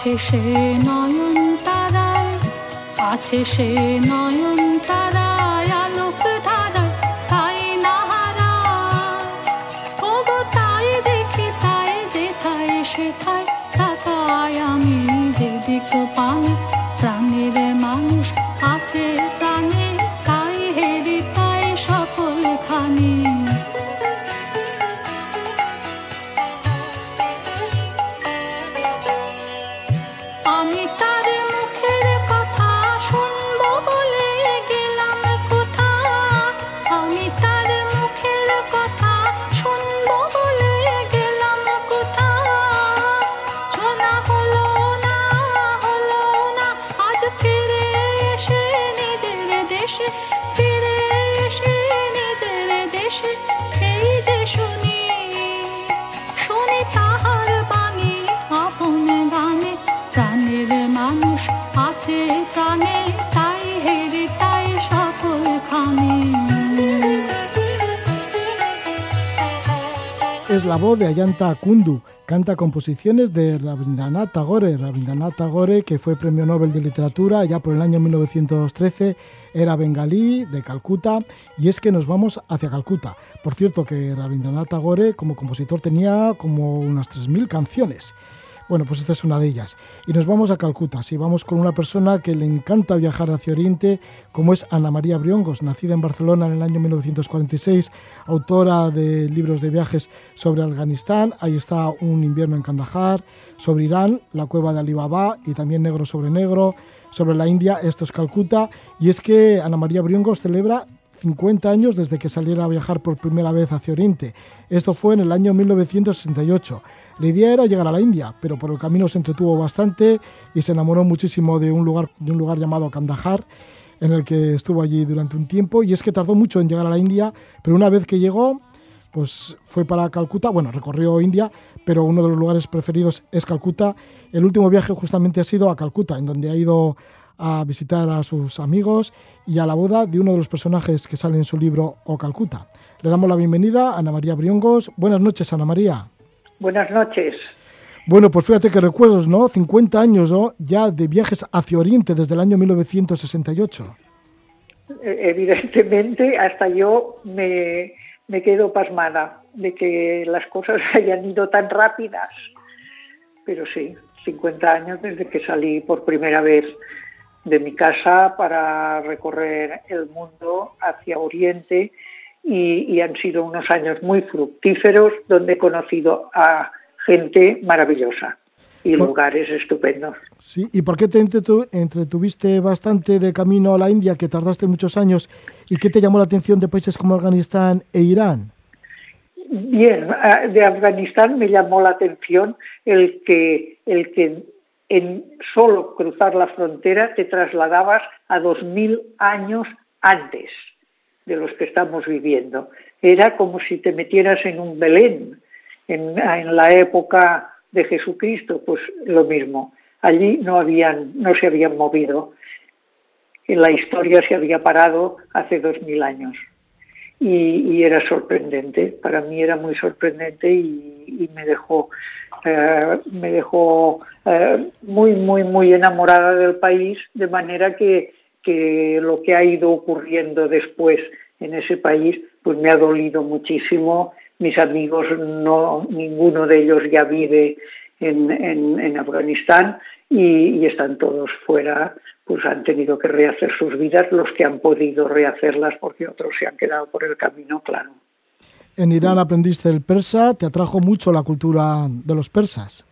আছে সে নয়ন তারায়, আছে সে নয়ন তারায়, আলোক ধারায় তাই না হারা? ওগো তাই দেখি, তাই যেথায় সেথায় তাকায় আমি যেদিক পানি, প্রাণীর মানুষ আছে Es la voz de Ayanta Kundu. Canta composiciones de Rabindranath Tagore. Rabindranath Tagore, que fue premio Nobel de Literatura ya por el año 1913, era bengalí de Calcuta y es que nos vamos hacia Calcuta. Por cierto que Rabindranath Tagore como compositor tenía como unas 3.000 canciones. Bueno, pues esta es una de ellas. Y nos vamos a Calcuta. Sí, vamos con una persona que le encanta viajar hacia Oriente, como es Ana María Briongos, nacida en Barcelona en el año 1946, autora de libros de viajes sobre Afganistán. Ahí está Un invierno en Kandahar, sobre Irán, La cueva de Alibaba y también Negro sobre Negro. Sobre la India, esto es Calcuta. Y es que Ana María Briongos celebra 50 años desde que saliera a viajar por primera vez hacia Oriente. Esto fue en el año 1968. La idea era llegar a la India, pero por el camino se entretuvo bastante y se enamoró muchísimo de un lugar, de un lugar llamado Kandahar, en el que estuvo allí durante un tiempo. Y es que tardó mucho en llegar a la India, pero una vez que llegó, pues fue para Calcuta, bueno, recorrió India, pero uno de los lugares preferidos es Calcuta. El último viaje justamente ha sido a Calcuta, en donde ha ido a visitar a sus amigos y a la boda de uno de los personajes que sale en su libro O Calcuta. Le damos la bienvenida a Ana María Briongos. Buenas noches, Ana María. Buenas noches. Bueno, pues fíjate que recuerdos, ¿no? 50 años ¿no? ya de viajes hacia Oriente desde el año 1968. Evidentemente, hasta yo me, me quedo pasmada de que las cosas hayan ido tan rápidas. Pero sí, 50 años desde que salí por primera vez de mi casa para recorrer el mundo hacia Oriente y, y, han sido unos años muy fructíferos donde he conocido a gente maravillosa y Por... lugares estupendos. Sí, ¿y por qué te entretu entretuviste bastante de camino a la India, que tardaste muchos años, y qué te llamó la atención de países como Afganistán e Irán? Bien, de Afganistán me llamó la atención el que, el que en solo cruzar la frontera te trasladabas a dos mil años antes de los que estamos viviendo. Era como si te metieras en un Belén, en, la época de Jesucristo, pues lo mismo. Allí no, habían, no se habían movido. En la historia se había parado hace dos mil años. Y, era sorprendente, para mí era muy sorprendente y, me dejó, eh, me dejó eh, muy, muy, muy enamorada del país, de manera que, que lo que ha ido ocurriendo después en ese país, pues me ha dolido muchísimo. Mis amigos, no, ninguno de ellos ya vive en, en, Afganistán y, están todos fuera, pues han tenido que rehacer sus vidas, los que han podido rehacerlas porque otros se han quedado por el camino, claro. En Irán aprendiste el persa, ¿te atrajo mucho la cultura de los persas?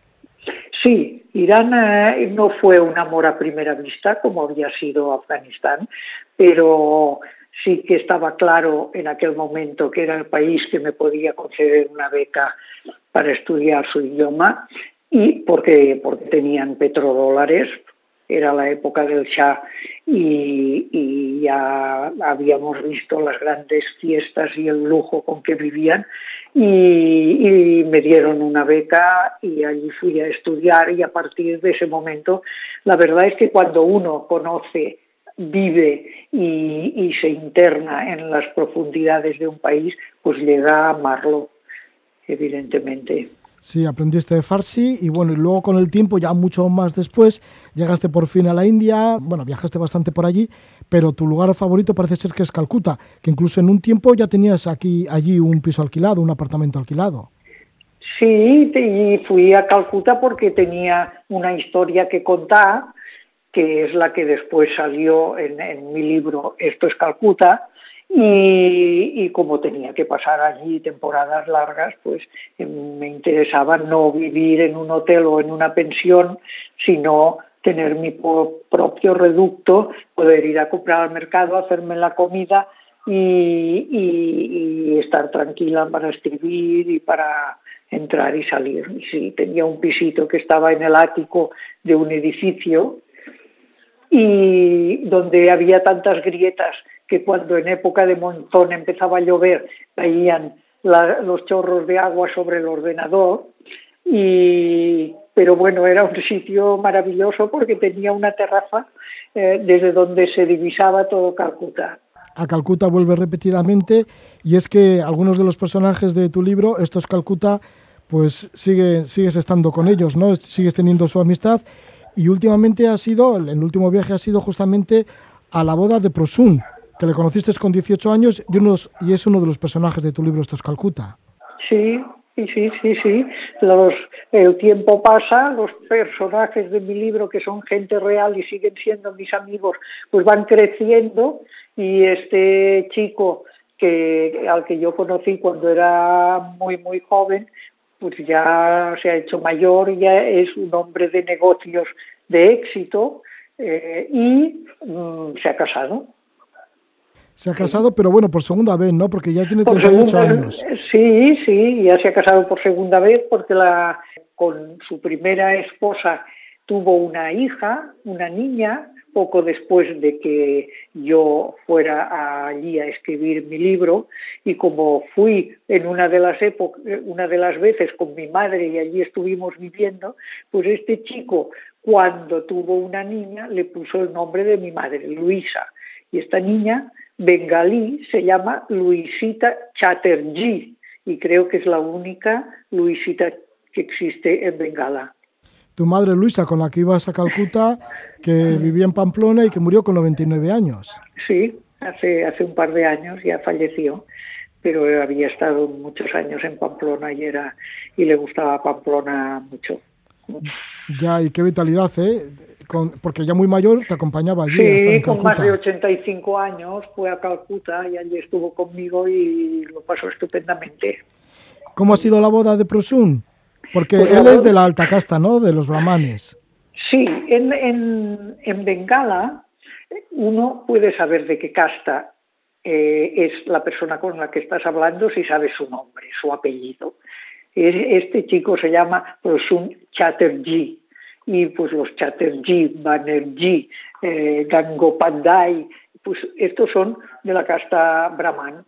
Sí, Irán eh, no fue un amor a primera vista como había sido Afganistán, pero sí que estaba claro en aquel momento que era el país que me podía conceder una beca para estudiar su idioma y porque, porque tenían petrodólares, era la época del Shah y, y, ya habíamos visto las grandes fiestas y el lujo con que vivían y, y, me dieron una beca y allí fui a estudiar y a partir de ese momento la verdad es que cuando uno conoce vive y, se interna en las profundidades de un país, pues llega a amarlo, evidentemente. Sí, aprendiste de Farsi y bueno, y luego con el tiempo, ya mucho más después, llegaste por fin a la India, bueno, viajaste bastante por allí, pero tu lugar favorito parece ser que es Calcuta, que incluso en un tiempo ya tenías aquí, allí un piso alquilado, un apartamento alquilado. Sí, y fui a Calcuta porque tenía una historia que contar, que es la que después salió en, en mi libro Esto es Calcuta, y, como tenía que pasar allí temporadas largas, pues eh, me interesaba no vivir en un hotel o en una pensión, sino tener mi propio reducto, poder ir a comprar al mercado, hacerme la comida y, y, estar tranquila para escribir y para entrar y salir. Y sí, tenía un pisito que estaba en el ático de un edificio y donde había tantas grietas que cuando en época de monzón empezaba a llover caían los chorros de agua sobre el ordenador y pero bueno era un sitio maravilloso porque tenía una terraza eh, desde donde se divisaba todo Calcuta. A Calcuta vuelve repetidamente y es que algunos de los personajes de tu libro, estos Calcuta, pues sigue, sigues estando con ellos, ¿no? Sigues teniendo su amistad y últimamente ha sido, el último viaje ha sido justamente a la boda de Prosun, que le conociste con 18 años y, es uno de los personajes de tu libro Estos Calcuta. Sí, sí, sí, sí, sí. El tiempo pasa, los personajes de mi libro, que son gente real y siguen siendo mis amigos, pues van creciendo y este chico que al que yo conocí cuando era muy, muy joven, pues ya se ha hecho mayor, ya es un hombre de negocios de éxito eh, y mm, se ha casado. Se ha casado, pero bueno, por segunda vez, ¿no? Porque ya tiene 38 años. Sí, sí, ya se ha casado por segunda vez porque la, con su primera esposa tuvo una hija, una niña, poco después de que yo fuera allí a escribir mi libro y como fui en una de las épocas, una de las veces con mi madre y allí estuvimos viviendo, pues este chico cuando tuvo una niña le puso el nombre de mi madre, Luisa, y esta niña bengalí se llama Luisita Chatterjee y creo que es la única Luisita que existe en Bengala. Tu madre Luisa, con la que ibas a Calcuta, que vivía en Pamplona y que murió con 99 años. Sí, hace, hace un par de años ya falleció, pero había estado muchos años en Pamplona y, era, y le gustaba Pamplona mucho. Ya, y qué vitalidad, ¿eh? porque ya muy mayor te acompañaba allí. Sí, con más de 85 años fue a Calcuta y allí estuvo conmigo y lo pasó estupendamente. ¿Cómo ha sido la boda de Prosun? Porque pues él es de la alta casta, ¿no? De los brahmanes. Sí, en, en, en Bengala uno puede saber de qué casta eh, es la persona con la que estás hablando si sabe su nombre, su apellido. Este chico se llama Prosun Chatterjee y pues los Chatterjee, Banerjee, eh, Gangopadhyay, pues estos son de la casta brahman.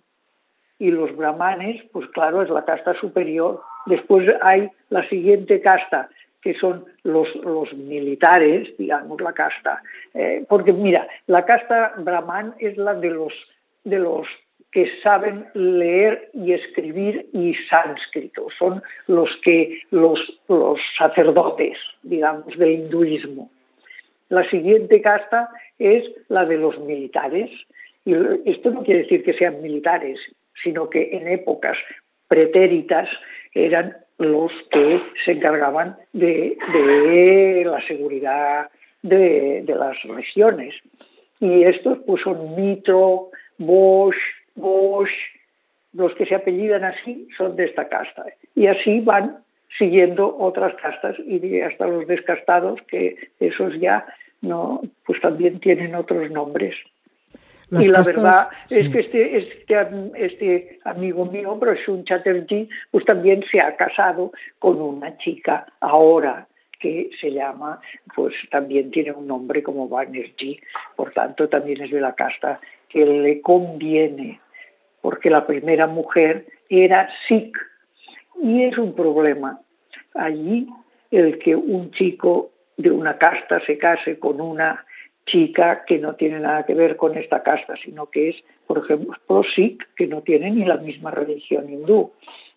Y los brahmanes, pues claro, es la casta superior. Después hay la siguiente casta, que son los, los militares, digamos, la casta. Eh, porque mira, la casta brahman es la de los, de los que saben leer y escribir y sánscrito, son los que los, los sacerdotes, digamos, del hinduismo. La siguiente casta es la de los militares. Y esto no quiere decir que sean militares, sino que en épocas pretéritas eran los que se encargaban de, de la seguridad de, de, las regiones. Y estos pues son Mitro, Bosch, Bosch, los que se apellidan así son de esta casta. Y así van siguiendo otras castas y hasta los descastados, que esos ya no, pues también tienen otros nombres. y la verdad es que este, este, este amigo mío, un Chatterjee, pues también se ha casado con una chica ahora que se llama, pues también tiene un nombre como Banerjee, por tanto también es de la casta que le conviene porque la primera mujer era Sikh. Y es un problema allí el que un chico de una casta se case con una chica que no tiene nada que ver con esta casta, sino que es, por ejemplo, Sikh, que no tiene ni la misma religión hindú.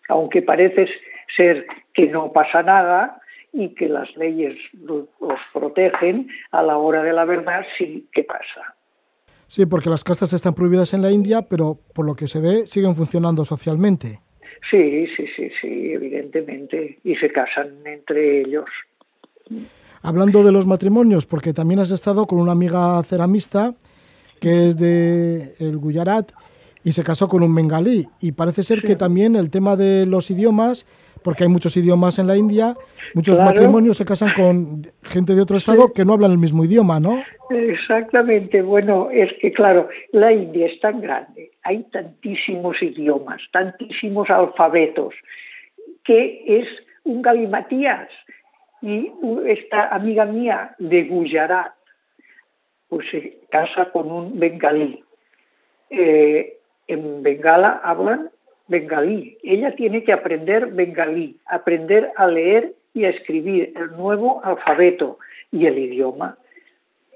Aunque parece ser que no pasa nada y que las leyes los protegen, a la hora de la verdad sí que pasa. Sí, porque las castas están prohibidas en la India, pero por lo que se ve siguen funcionando socialmente. Sí, sí, sí, sí, evidentemente, y se casan entre ellos. Hablando de los matrimonios, porque también has estado con una amiga ceramista que es de el Gujarat y se casó con un bengalí. Y parece ser que también el tema de los idiomas, porque hay muchos idiomas en la India, muchos matrimonios se casan con gente de otro estado que no hablan el mismo idioma, ¿no? Exactamente. Bueno, es que claro, la India es tan grande, hay tantísimos idiomas, tantísimos alfabetos, que es un galimatías y esta amiga mía de Gujarat pues se casa con un bengalí. Eh, en Bengala hablan bengalí. Ella tiene que aprender bengalí, aprender a leer y a escribir el nuevo alfabeto y el idioma.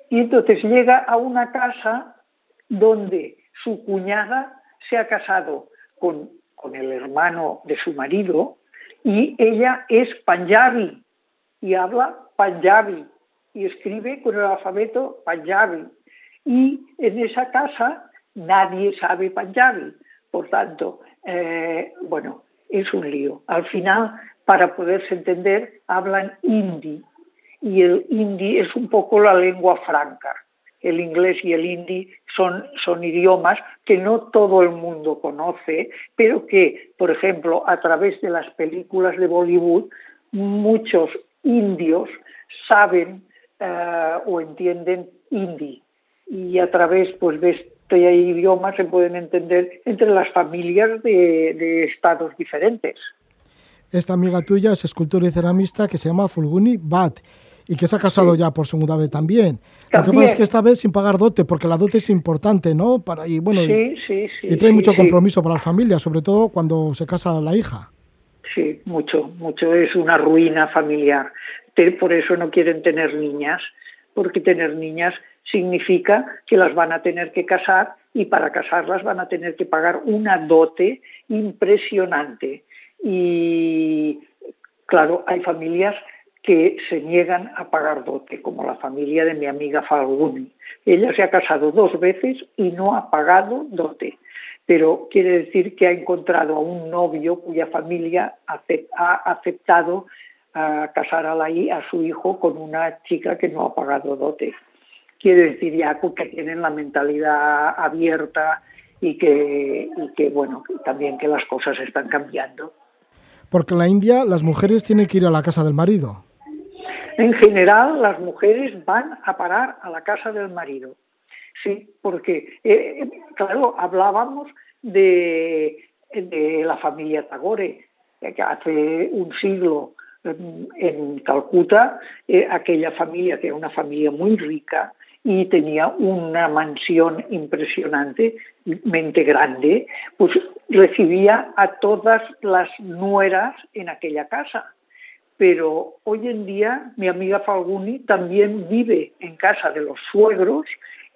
Y entonces llega a una casa donde su cuñada se ha casado con, con el hermano de su marido y ella es panjabi, y habla Punjabi y escribe con el alfabeto Punjabi. Y en esa casa nadie sabe Punjabi. Por tanto, eh, bueno, es un lío. Al final, para poderse entender, hablan hindi. Y el hindi es un poco la lengua franca. El inglés y el hindi son, son idiomas que no todo el mundo conoce, pero que, por ejemplo, a través de las películas de Bollywood, muchos indios saben eh, o entienden hindi y a través pues, de este idioma se pueden entender entre las familias de, estados diferentes. Esta amiga tuya es escultora y ceramista que se llama Fulguni Bat y que se ha casado ya por segunda vez también. Lo que pasa es que esta vez sin pagar dote, porque la dote es importante, ¿no? Para, y bueno, y, y, trae mucho compromiso para las familias, sobre todo cuando se casa la hija. Sí, mucho, mucho. Es una ruina familiar. Por eso no quieren tener niñas, porque tener niñas significa que las van a tener que casar y para casarlas van a tener que pagar una dote impresionante. Y claro, hay familias que se niegan a pagar dote, como la familia de mi amiga Falguni. Ella se ha casado dos veces y no ha pagado dote pero quiere decir que ha encontrado a un novio cuya familia ha aceptado a casar a, a su hijo con una chica que no ha pagado dote. Quiere decir ya que tienen la mentalidad abierta y que, y que, bueno, también que las cosas están cambiando. Porque en la India las mujeres tienen que ir a la casa del marido. En general, las mujeres van a parar a la casa del marido. Sí, porque, eh, claro, hablábamos de, la familia Tagore, que hace un siglo en, Calcuta, eh, aquella familia que era una familia muy rica y tenía una mansión impresionantemente grande, pues recibía a todas las nueras en aquella casa. Pero hoy en día mi amiga Falguni también vive en casa de los suegros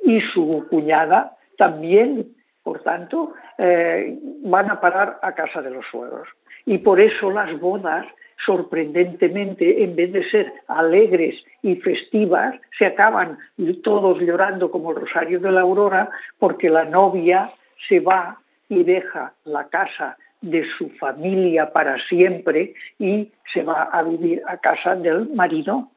y su cuñada también, por tanto, eh, van a parar a casa de los suegros. Y por eso las bodas, sorprendentemente, en vez de ser alegres y festivas, se acaban todos llorando como el Rosario de la Aurora, porque la novia se va y deja la casa de su familia para siempre y se va a vivir a casa del marido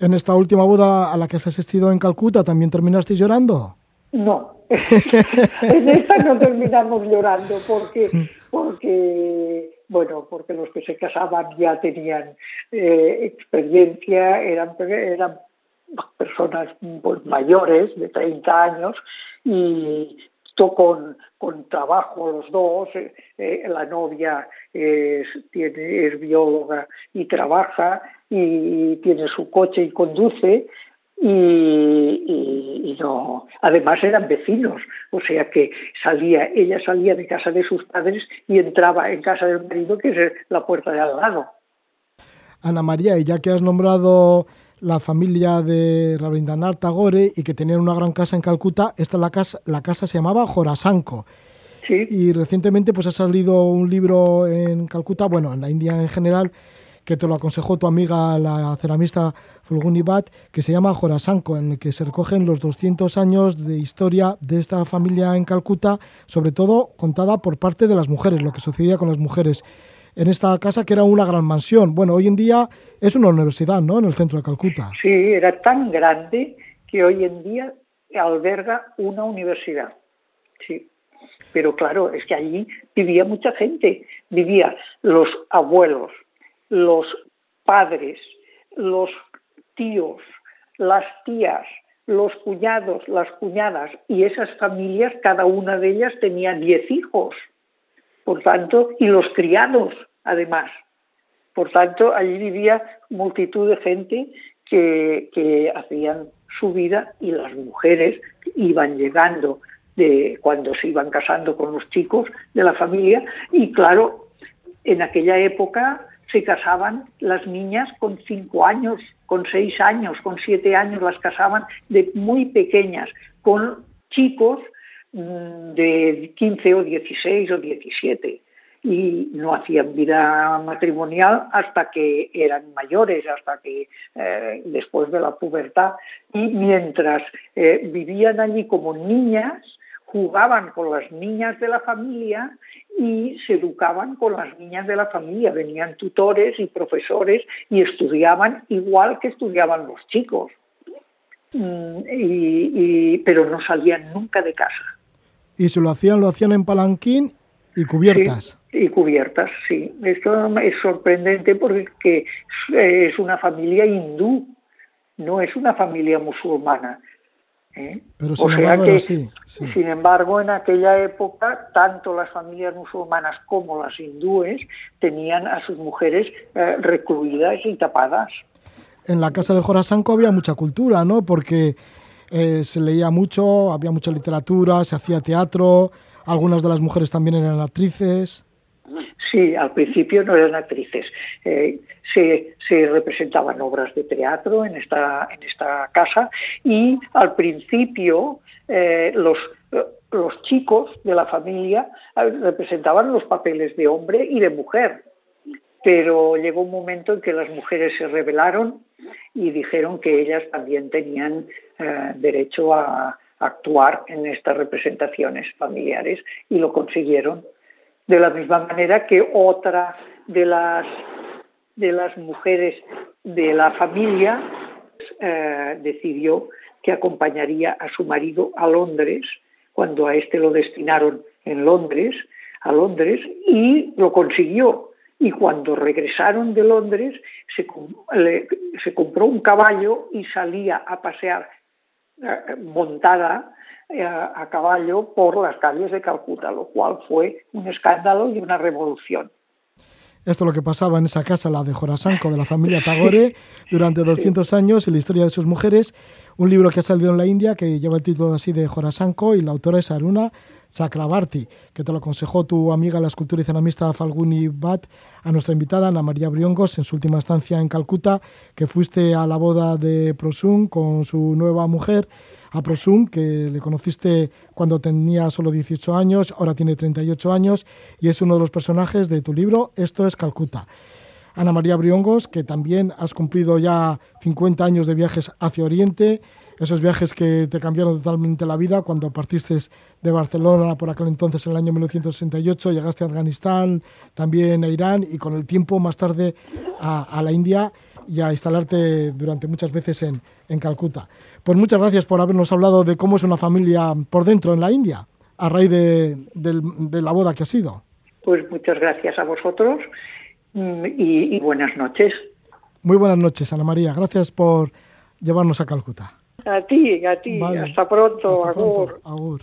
en esta última boda a la que has asistido en Calcuta también terminaste llorando? No, en esta no terminamos llorando porque, porque, bueno, porque los que se casaban ya tenían eh, experiencia, eran, personas pues, mayores de 30 años y con, con trabajo los dos, eh, eh, la novia es bióloga y trabaja y tiene su coche y conduce y, no además eran vecinos o sea que salía ella salía de casa de sus padres y entraba en casa del marido que es la puerta de al lado Ana María y ya que has nombrado la familia de Rabindranath Tagore y que tenían una gran casa en Calcuta. Esta la casa, la casa se llamaba Jorasanko. Sí. Y recientemente pues ha salido un libro en Calcuta, bueno, en la India en general, que te lo aconsejó tu amiga la ceramista Fulguni Bhatt, que se llama Jorasanko, en el que se recogen los 200 años de historia de esta familia en Calcuta, sobre todo contada por parte de las mujeres, lo que sucedía con las mujeres en esta casa que era una gran mansión. Bueno, hoy en día es una universidad, ¿no? En el centro de Calcuta. Sí, era tan grande que hoy en día alberga una universidad. Sí. Pero claro, es que allí vivía mucha gente. Vivía los abuelos, los padres, los tíos, las tías, los cuñados, las cuñadas, y esas familias, cada una de ellas tenía diez hijos, por tanto, y los criados, además. Por tanto, allí vivía multitud de gente que, que hacían su vida y las mujeres iban llegando de cuando se iban casando con los chicos de la familia y claro, en aquella época se casaban las niñas con cinco años, con seis años, con siete años, las casaban de muy pequeñas, con chicos mm, de 15 o 16 o 17 y no hacían vida matrimonial hasta que eran mayores, hasta que eh, después de la pubertad. Y mientras eh, vivían allí como niñas, jugaban con las niñas de la familia y se educaban con las niñas de la familia. Venían tutores y profesores y estudiaban igual que estudiaban los chicos. Mm, y, y, pero no salían nunca de casa. Y si lo hacían, lo hacían en palanquín y cubiertas. Sí, y cubiertas, sí. Esto es sorprendente porque es una familia hindú, no es una familia musulmana. ¿Eh? Pero sin o sea embargo que, así, sí. sin embargo, en aquella época, tanto las familias musulmanas como las hindúes tenían a sus mujeres eh, recluidas y tapadas. En la casa de Jorasanko había mucha cultura, ¿no? Porque eh, se leía mucho, había mucha literatura, se hacía teatro, algunas de las mujeres también eran actrices. Sí, al principio no eran actrices. Eh, se, se, representaban obras de teatro en esta, casa y al principio eh, los, los chicos de la familia eh, representaban los papeles de hombre y de mujer. Pero llegó un momento en que las mujeres se rebelaron y dijeron que ellas también tenían eh, derecho a, actuar en estas representaciones familiares y lo consiguieron de la misma manera que otra de las de las mujeres de la familia eh, decidió que acompañaría a su marido a Londres cuando a este lo destinaron en Londres a Londres y lo consiguió. Y cuando regresaron de Londres se, se compró un caballo y salía a pasear montada a caballo por las calles de Calcuta, lo cual fue un escándalo y una revolución. Esto es lo que pasaba en esa casa, la de Jorasanko, de la familia Tagore, durante 200 años, en la historia de sus mujeres. Un libro que ha salido en la India que lleva el título así de Jorasanko y la autora es Aruna Chakrabarti, que te lo aconsejó tu amiga la escultura y ceramista Falguni Bhatt a nuestra invitada Ana María Briongos en su última estancia en Calcuta, que fuiste a la boda de Prosum con su nueva mujer, a Prosum, que le conociste cuando tenía solo 18 años, ahora tiene 38 años y es uno de los personajes de tu libro Esto es Calcuta. Ana María Briongos, que también has cumplido ya 50 años de viajes hacia Oriente, esos viajes que te cambiaron totalmente la vida cuando partiste de Barcelona por aquel entonces en el año 1968, llegaste a Afganistán, también a Irán y con el tiempo más tarde a, a la India y a instalarte durante muchas veces en, en Calcuta. Pues muchas gracias por habernos hablado de cómo es una familia por dentro en la India, a raíz de, de, de la boda que ha sido. Pues muchas gracias a vosotros y, y buenas noches. Muy buenas noches, Ana María. Gracias por llevarnos a Calcuta. A ti, a ti. Vale. Hasta pronto. Hasta agur. pronto. Agur.